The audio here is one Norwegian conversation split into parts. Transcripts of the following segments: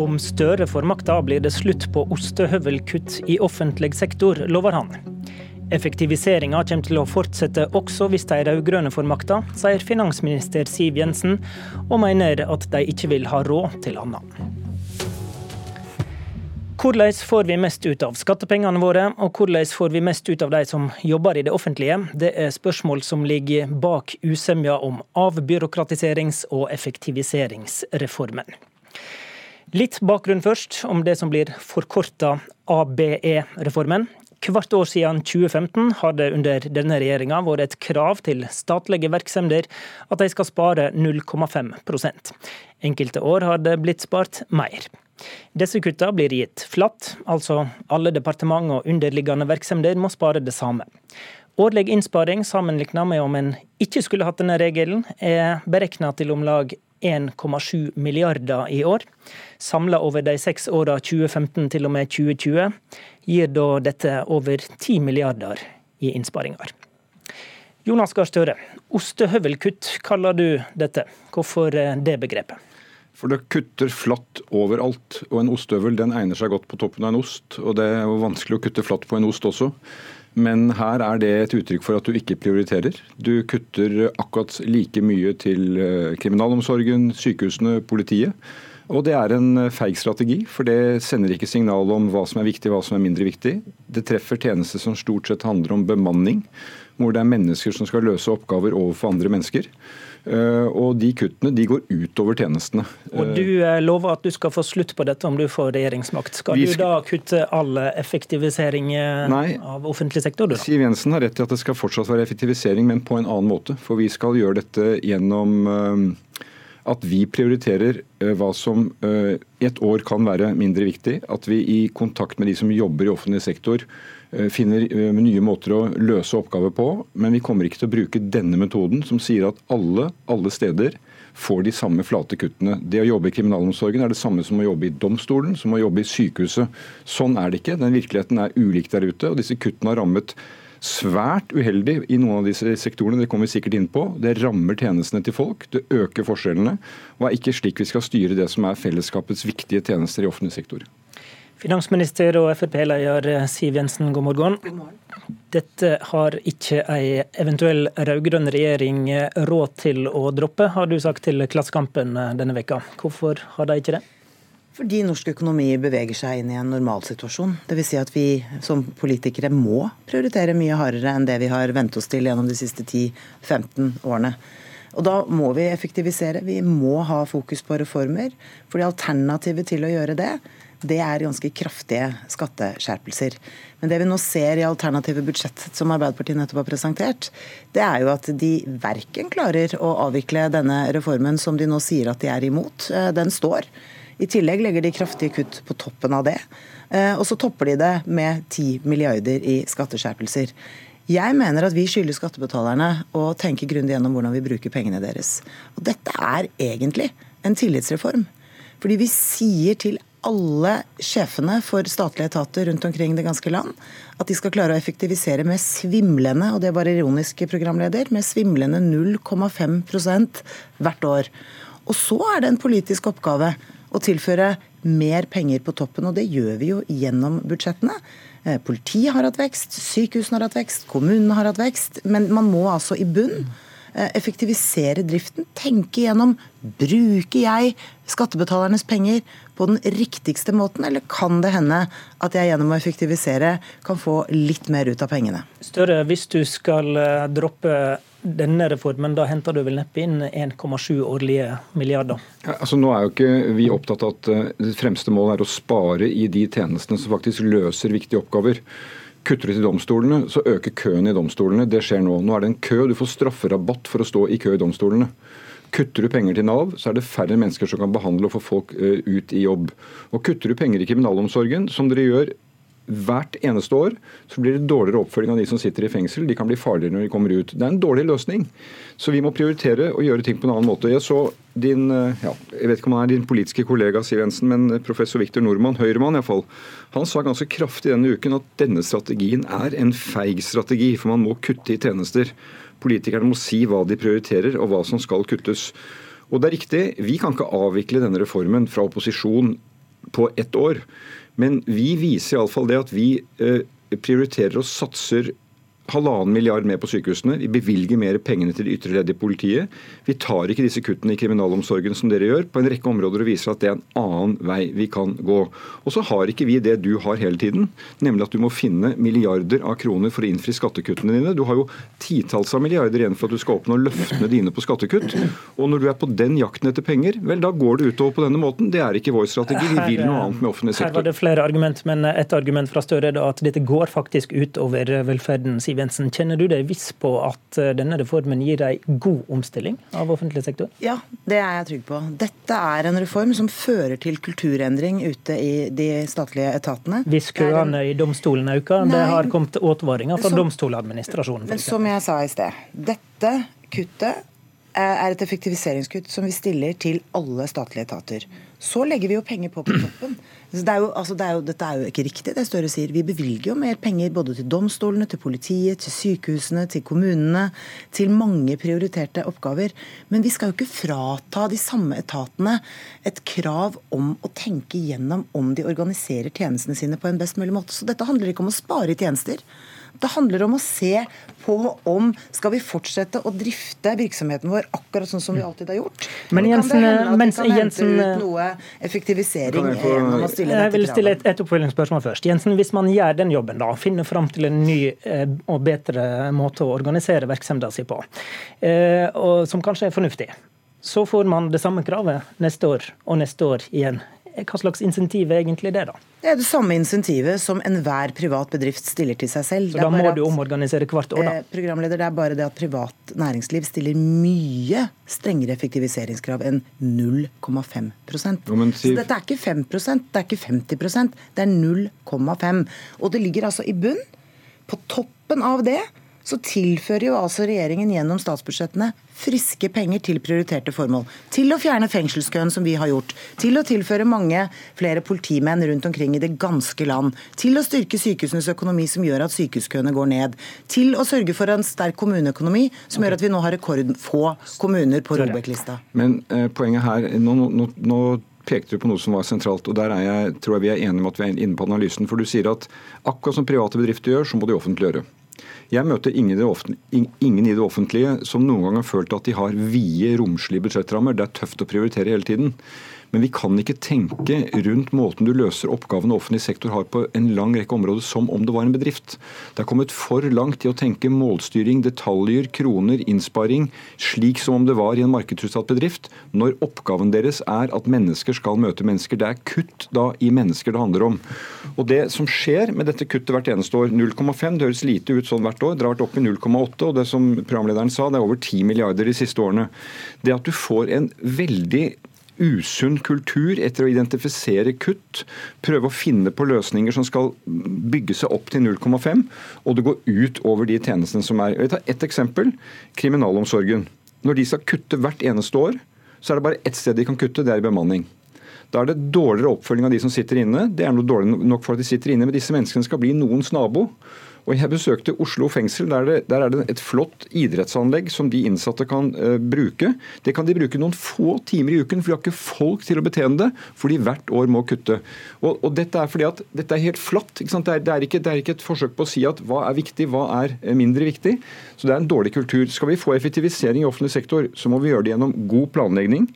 Om Støre får makta, blir det slutt på ostehøvelkutt i offentlig sektor, lover han. Effektiviseringa kommer til å fortsette også hvis de rød-grønne får makta, sier finansminister Siv Jensen, og mener at de ikke vil ha råd til annet. Hvordan får vi mest ut av skattepengene våre, og hvordan får vi mest ut av de som jobber i det offentlige? Det er spørsmål som ligger bak usemja om avbyråkratiserings- og effektiviseringsreformen. Litt bakgrunn først om det som blir forkorta ABE-reformen. Hvert år siden 2015 har det under denne regjeringa vært et krav til statlige virksomheter at de skal spare 0,5% Enkelte år har det blitt spart mer. Disse kutta blir gitt flatt, altså alle departement og underliggende virksomheter må spare det samme. Årlig innsparing sammenlignet med om en ikke skulle hatt denne regelen, er beregna til om lag 1,7 milliarder i år. Samla over de seks åra 2015 til og med 2020 gir da dette over 10 milliarder i innsparinger. Jonas Gahr Støre, ostehøvelkutt kaller du dette. Hvorfor det begrepet? For det kutter flatt overalt. Og en ostehøvel den egner seg godt på toppen av en ost. Og det er jo vanskelig å kutte flatt på en ost også. Men her er det et uttrykk for at du ikke prioriterer. Du kutter akkurat like mye til eh, kriminalomsorgen, sykehusene, politiet. Og det er en feig strategi, for det sender ikke signal om hva som er viktig, hva som er mindre viktig. Det treffer tjenester som stort sett handler om bemanning, hvor det er mennesker som skal løse oppgaver overfor andre mennesker. Eh, og de kuttene de går utover tjenestene. Og Du eh, lover at du skal få slutt på dette om du får regjeringsmakt. Skal, skal... du da kutte all effektivisering eh, Nei. av offentlig sektor? Da? Siv Jensen har rett i at det skal fortsatt være effektivisering, men på en annen måte. For vi skal gjøre dette gjennom at vi prioriterer hva som i et år kan være mindre viktig. At vi i kontakt med de som jobber i offentlig sektor Eh, finner eh, nye måter å løse oppgaver på. Men vi kommer ikke til å bruke denne metoden som sier at alle, alle steder får de samme flate kuttene. Det å jobbe i kriminalomsorgen er det samme som å jobbe i domstolen, som å jobbe i sykehuset. Sånn er det ikke. Den virkeligheten er ulik der ute. og disse kuttene har rammet svært uheldig i noen av disse sektorene. Det kommer vi sikkert inn på. Det rammer tjenestene til folk, det øker forskjellene, og er ikke slik vi skal styre det som er fellesskapets viktige tjenester i offentlig sektor. Finansminister og Frp-leder Siv Jensen, god morgen. god morgen. Dette har ikke ei eventuell rød-grønn regjering råd til å droppe, har du sagt til Klassekampen denne veka. Hvorfor har de ikke det? Fordi norsk økonomi beveger seg inn i en normalsituasjon. Dvs. Si at vi som politikere må prioritere mye hardere enn det vi har vent oss til gjennom de siste 10-15 årene. Og Da må vi effektivisere. Vi må ha fokus på reformer. Fordi alternativet til å gjøre det, det er ganske kraftige skatteskjerpelser. Men det vi nå ser i alternative budsjett som Arbeiderpartiet nettopp har presentert, det er jo at de verken klarer å avvikle denne reformen som de nå sier at de er imot. Eh, den står. I tillegg legger de kraftige kutt på toppen av det. Eh, og så topper de det med 10 milliarder i skatteskjerpelser. Jeg mener at vi skylder skattebetalerne å tenke grundig gjennom hvordan vi bruker pengene deres. Og dette er egentlig en tillitsreform. Fordi vi sier til alle sjefene for statlige etater rundt omkring det ganske land at de skal klare å effektivisere med svimlende, og det var ironisk, programleder, med svimlende 0,5% hvert år. Og så er det en politisk oppgave å tilføre mer penger på toppen, og det gjør vi jo gjennom budsjettene. Eh, politiet har hatt vekst, sykehusene har hatt vekst, kommunene har hatt vekst. Men man må altså i bunn Eh, effektivisere driften. Tenke gjennom bruker jeg skattebetalernes penger på den riktigste måten, eller kan det hende at jeg gjennom å effektivisere kan få litt mer ut av pengene? Større, hvis du skal eh, droppe denne reformen, da henter du vel neppe inn 1,7 årlige milliarder? Ja, altså nå er jo ikke vi opptatt av at eh, det fremste målet er å spare i de tjenestene som faktisk løser viktige oppgaver. Kutter du til domstolene, så øker køen i domstolene. Det skjer nå. Nå er det en kø. Du får strafferabatt for å stå i kø i domstolene. Kutter du penger til Nav, så er det færre mennesker som kan behandle og få folk eh, ut i jobb. Og kutter du penger i kriminalomsorgen, som dere gjør hvert eneste år så blir det dårligere oppfølging av de som sitter i fengsel. De kan bli farligere når de kommer ut. Det er en dårlig løsning. Så vi må prioritere å gjøre ting på en annen måte. Jeg så din eh, ja, jeg vet ikke om han er din politiske kollega Siv Jensen, men professor Viktor Nordmann, Høyremann iallfall, han sa ganske kraftig denne uken at denne strategien er en feig strategi, for man må kutte i tjenester. Politikerne må si hva de prioriterer og hva som skal kuttes. Og det er riktig, Vi kan ikke avvikle denne reformen fra opposisjon på ett år. Men vi viser iallfall det at vi eh, prioriterer og satser halvannen milliard mer på sykehusene. Vi bevilger mer pengene til det ytre leddet i politiet. Vi tar ikke disse kuttene i kriminalomsorgen som dere gjør, på en rekke områder og viser at det er en annen vei vi kan gå. Og så har ikke vi det du har hele tiden, nemlig at du må finne milliarder av kroner for å innfri skattekuttene dine. Du har jo titalls av milliarder igjen for at du skal oppnå løftene dine på skattekutt. Og når du er på den jakten etter penger, vel da går det utover på denne måten. Det er ikke vår strategi. Vi vil noe annet med offentlig sektor. Her var det flere argument, men et argument fra Støre er at dette går faktisk utover velferden. Siv Jensen, kjenner du deg viss på at eh, denne reformen gir deg god omstilling av offentlig sektor? Ja, det er jeg trygg på. Dette er en reform som fører til kulturendring ute i de statlige etatene. Hvis køene i domstolen øker? Nei, det har kommet advaringer fra domstoladministrasjonen. Men som jeg sa i sted, dette kuttet er et effektiviseringskutt som vi stiller til alle statlige etater. Så legger vi jo penger på på toppen. Det er jo, altså, det er jo, dette er jo ikke riktig, det Støre sier. Vi bevilger jo mer penger både til domstolene, til politiet, til sykehusene, til kommunene. Til mange prioriterte oppgaver. Men vi skal jo ikke frata de samme etatene et krav om å tenke gjennom om de organiserer tjenestene sine på en best mulig måte. Så dette handler ikke om å spare i tjenester. Det handler om å se på om skal vi fortsette å drifte virksomheten vår akkurat sånn som vi alltid har gjort. Men Jensen, mens Jensen noe effektivisering jeg, jeg vil stille et, et oppfølgingsspørsmål først. Jensen, Hvis man gjør den jobben, da, finner fram til en ny eh, og bedre måte å organisere virksomheten sin på, eh, og som kanskje er fornuftig, så får man det samme kravet neste år og neste år igjen. Hva slags insentiv er egentlig det, da? Det er det samme insentivet som enhver privat bedrift stiller til seg selv. Så da må du omorganisere hvert år, da? Eh, programleder, Det er bare det at privat næringsliv stiller mye strengere effektiviseringskrav enn 0,5% Så dette er ikke 5% det er ikke 50% det er 0,5 Og det ligger altså i bunn. På toppen av det så tilfører jo altså regjeringen gjennom statsbudsjettene friske penger til prioriterte formål. Til å fjerne fengselskøen, som vi har gjort. Til å tilføre mange flere politimenn rundt omkring i det ganske land. Til å styrke sykehusenes økonomi, som gjør at sykehuskøene går ned. Til å sørge for en sterk kommuneøkonomi, som gjør at vi nå har rekordfå kommuner på Robek-lista. Men eh, poenget her, nå, nå, nå pekte du på noe som var sentralt. og Der jeg, tror jeg vi er enige om at vi er inne på analysen. For du sier at akkurat som private bedrifter gjør, så må de offentliggjøre. Jeg møter ingen i, det offentlige som noen gang har følt at de har vide, romslige budsjettrammer. Det er tøft å prioritere hele tiden. Men vi kan ikke tenke rundt måten du løser oppgavene offentlig sektor har på en lang rekke områder som om det var en bedrift. Det er kommet for langt i å tenke målstyring, detaljer, kroner, innsparing, slik som om det var i en markedsutsatt bedrift, når oppgaven deres er at mennesker skal møte mennesker. Det er kutt da i mennesker det handler om. Og Det som skjer med dette kuttet hvert eneste år, 0,5, det høres lite ut sånn hvert år, det har vært oppe i 0,8, og det som programlederen sa, det er over 10 milliarder de siste årene. Det at du får en veldig usunn kultur etter å identifisere kutt, prøve å finne på løsninger som skal bygge seg opp til 0,5, og det går ut over de tjenestene som er. Jeg tar ett eksempel. Kriminalomsorgen. Når de skal kutte hvert eneste år, så er det bare ett sted de kan kutte, det er i bemanning. Da er det dårligere oppfølging av de som sitter inne. Det er noe dårlig nok for at de sitter inne, men disse menneskene skal bli noens nabo. Og Jeg besøkte Oslo fengsel. Der, det, der, er det et flott idrettsanlegg som de innsatte kan uh, bruke. Det kan de bruke noen få timer i uken, for de har ikke folk til å betjene det. For de hvert år må kutte. Og, og Dette er fordi at dette er helt flatt. Det er, det, er ikke, det, er, ikke, et forsøk på å si at hva er viktig, hva er eh, mindre viktig. Så det er en dårlig kultur. Skal vi få effektivisering i offentlig sektor, så må vi gjøre det gjennom god planlegging.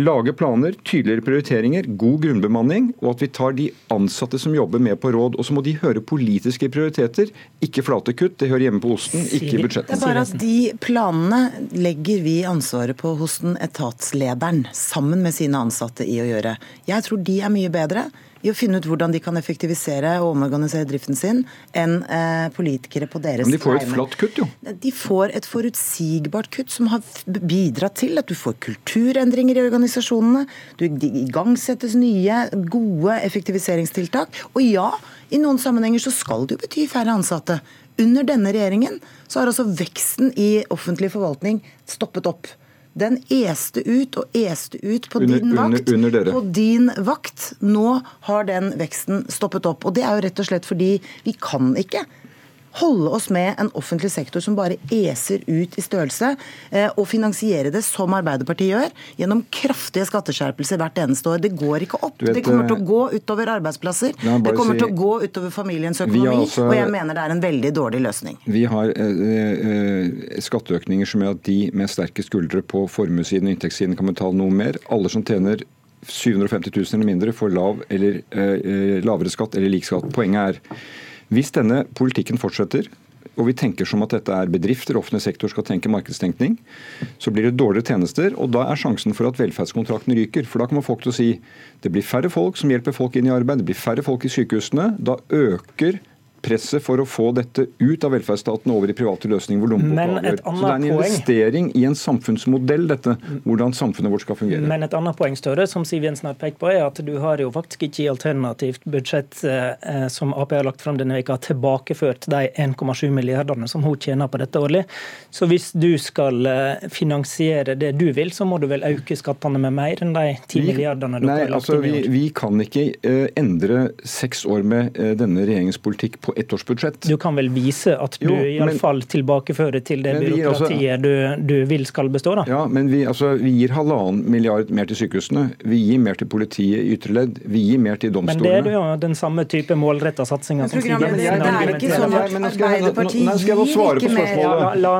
Lage planer, tydeligere prioriteringer, god grunnbemanning, og at vi tar de ansatte som jobber med på råd. Og så må de høre politiske prioriteter ikke flate kutt, det hører hjemme på osten, ikke i budsjettet. Det er bare at De planene legger vi ansvaret på hos den etatslederen, sammen med sine ansatte, i å gjøre. Jeg tror de er mye bedre i å finne ut hvordan de kan effektivisere og omorganisere driften sin, enn eh, politikere på deres Men de får et flatt kutt, jo. De får et forutsigbart kutt som har bidratt til at du får kulturendringer i organisasjonene. Du igangsettes nye, gode effektiviseringstiltak. Og ja, i noen sammenhenger så skal det jo bety færre ansatte. Under denne regjeringen så har altså veksten i offentlig forvaltning stoppet opp. Den este ut og este ut på under, din vakt. Under, under på din vakt. Nå har den veksten stoppet opp. Og det er jo rett og slett fordi vi kan ikke holde oss med en offentlig sektor som bare eser ut i størrelse, eh, og finansiere det som Arbeiderpartiet gjør, gjennom kraftige skatteskjerpelser hvert eneste år. Det går ikke opp. Vet, det kommer til å gå utover arbeidsplasser. Det kommer si, til å gå utover familiens økonomi, også, og jeg mener det er en veldig dårlig løsning. Vi har eh, eh, skatteøkninger som gjør at de med sterke skuldre på formuessiden og inntektssiden kan betale noe mer. Alle som tjener 750 000 eller mindre får lav eller eh, lavere skatt eller lik skatt. Poenget er hvis denne politikken fortsetter, og vi tenker som at dette er bedrifter, offentlig sektor skal tenke markedstenkning, så blir det dårligere tjenester. og Da er sjansen for at velferdskontrakten ryker. For da kommer folk til å si det blir færre folk som hjelper folk inn i arbeid, det blir færre folk i sykehusene. Da øker presset for å få dette ut av velferdsstaten over i private løsninger hvor lommeboka avgjør. Så det er en investering i en samfunnsmodell, dette, hvordan samfunnet vårt skal fungere. Men et annet poeng større, som Siv Jensen har pekt på, er at du har jo faktisk ikke i alternativt budsjett eh, som Ap har lagt fram denne veka, tilbakeført de 1,7 milliardene som hun tjener på dette årlig. Så hvis du skal eh, finansiere det du vil, så må du vel øke skattene med mer enn de 10 milliardene du har lagt altså, inn i år? Vi, vi kan ikke eh, endre seks år med uh, denne regjeringens politikk på ettårsbudsjett. Du kan vel vise at du iallfall tilbakefører til det byråkratiet altså, du, du, vil skal bestå? da? Ja, men vi, altså, vi gir halvannen milliard mer til sykehusene. Vi gir mer til politiet i ytre ledd. Vi gir mer til domstolene. Men det er jo den samme type målretta satsinga som sier. Jensen Det er ikke sånn at Arbeiderpartiet gir ikke mer.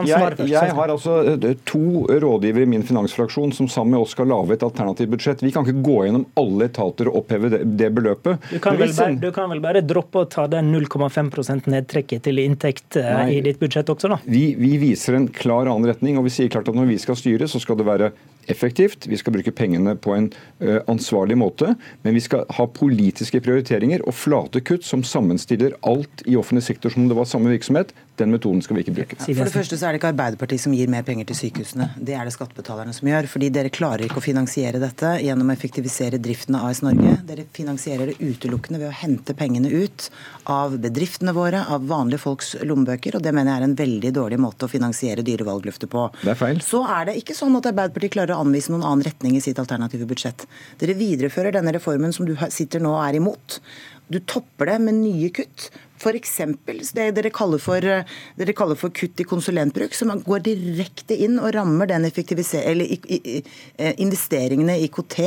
Jeg, jeg har altså eh, to rådgivere i min finansfraksjon som sammen med oss skal lage et alternativt budsjett. Vi kan ikke gå gjennom alle etater og oppheve det, det beløpet. Du kan, vel bare, du kan vel bare droppe å ta den 0,5 5 nedtrekket til inntekt eh, Nei, i ditt budsjett også, da? Vi, vi, viser en klar annen retning, og vi sier klart at når vi skal styre, så skal det være effektivt. Vi skal bruke pengene på en uh, ansvarlig måte, men vi skal ha politiske prioriteringer og flate kutt som sammenstiller alt i offentlig sektor som om det var samme virksomhet. Den metoden skal vi ikke bruke. For det første så er det ikke Arbeiderpartiet som gir mer penger til sykehusene. Det er det skattebetalerne som gjør. Fordi dere klarer ikke å finansiere dette gjennom å effektivisere driften av AS Norge. Dere finansierer det utelukkende ved å hente pengene ut av bedriftene våre, av vanlige folks lommebøker. Og det mener jeg er en veldig dårlig måte å finansiere dyrevalgløftet på. Det er feil. Så er det ikke sånn at Arbeiderpartiet klarer å anvise noen annen retning i sitt alternative budsjett. Dere viderefører denne reformen som du sitter nå og er imot. Du topper det med nye kutt F.eks. det dere kaller, for, dere kaller for kutt i konsulentbruk, som går direkte inn og rammer den eller eh, investeringene i IKT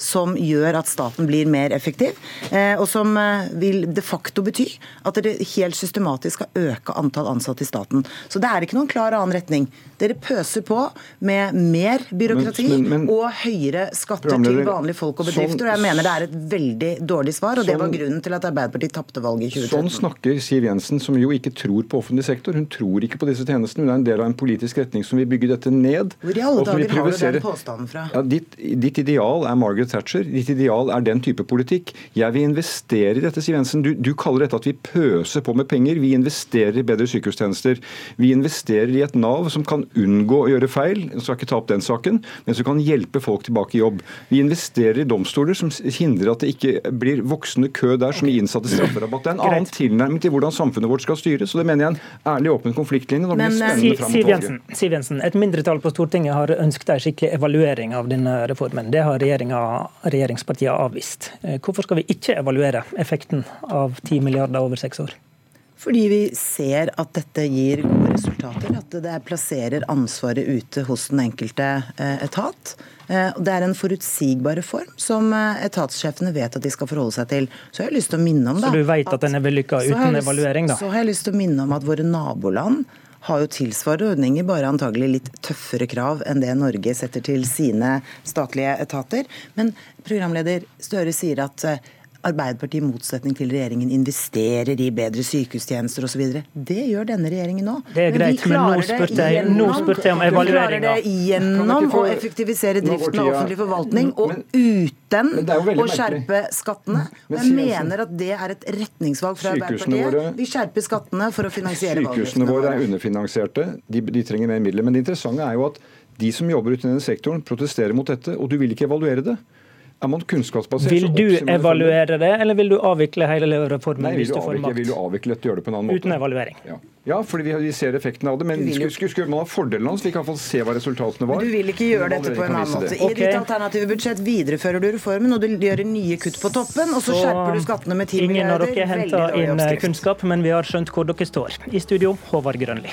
som gjør at staten blir mer effektiv, eh, og som eh, vil de facto bety at dere helt systematisk skal øke antall ansatte i staten. Så det er ikke noen klar annen retning. Dere pøser på med mer byråkrati men, men, men, og høyere skatter til vanlige folk og bedrifter. og Jeg mener det er et veldig dårlig svar, og det var grunnen til at Arbeiderpartiet tapte valget i 2013. Sånn snakker Siv Jensen, som jo ikke tror på offentlig sektor. Hun tror ikke på disse tjenestene. Hun er en del av en politisk retning som vil bygge dette ned. Hvor i alle dager har du den påstanden fra? Ja, ditt, ditt, ideal er Margaret Thatcher. Ditt ideal er den type politikk. Jeg vil investere i dette, Siv Jensen. Du, du kaller dette at vi pøser på med penger. Vi investerer i bedre sykehustjenester. Vi investerer i et Nav som kan unngå å gjøre feil, jeg skal ikke ta opp den saken, men som kan hjelpe folk tilbake i jobb. Vi investerer i domstoler som hindrer at det ikke blir voksende kø der som gir innsatte strafferabatt. Det er en annen tilnærming til hvordan samfunnet vårt skal styres. og Det mener jeg er en ærlig åpen konfliktlinje. Men, eh, Siv, Jensen, Siv Jensen, et mindretall på Stortinget har ønsket en skikkelig evaluering av denne reformen. Det har regjeringspartiene avvist. Eh, hvorfor skal vi ikke evaluere effekten av 10 milliarder over seks år? Fordi vi ser at dette gir gode resultater. At det plasserer ansvaret ute hos den enkelte eh, etat. Eh, det er en forutsigbar reform som eh, etatssjefene vet at de skal forholde seg til. Så jeg har lyst til å minne om da, Så du vet at den er vellykka uten evaluering, da? Så har jeg lyst til å minne om at våre naboland har jo tilsvarende ordninger, bare antagelig litt tøffere krav enn det Norge setter til sine statlige etater. Men programleder Støre sier at Arbeiderpartiet i motsetning til regjeringen investerer i bedre sykehustjenester osv. Det gjør denne regjeringen nå. Det er greit, men, men nå spurte jeg, jeg om evalueringa. Vi klarer det gjennom å effektivisere driften av offentlig forvaltning, og uten å skjerpe skattene. Jeg mener at det er et retningsvalg fra Arbeiderpartiet. Vi skjerper skattene for å finansiere valgløftene Sykehusene våre er underfinansierte, de, de trenger mer midler. Men det interessante er jo at de som jobber ute i denne sektoren, protesterer mot dette, og du vil ikke evaluere det. Er man kunnskapsbasert, Vil du evaluere det, eller vil du avvikle hele reformen Nei, vil du avvikle, vil du avvikle dette og gjøre det på en annen måte. Uten evaluering. Ja, ja fordi vi, ser effekten av det. Men vil skulle, skulle man ha fordelen hans? så vi kan i hvert fall se hva resultatene var? Men Du vil ikke gjøre dette på en annen måte. det. I okay. ditt alternative budsjett viderefører du reformen, og du gjør nye kutt på toppen, og så, skjerper du skattene med 10 ingen av dere henter inn kunnskap, men vi har skjønt hvor dere står. I studio, Håvard Grønli.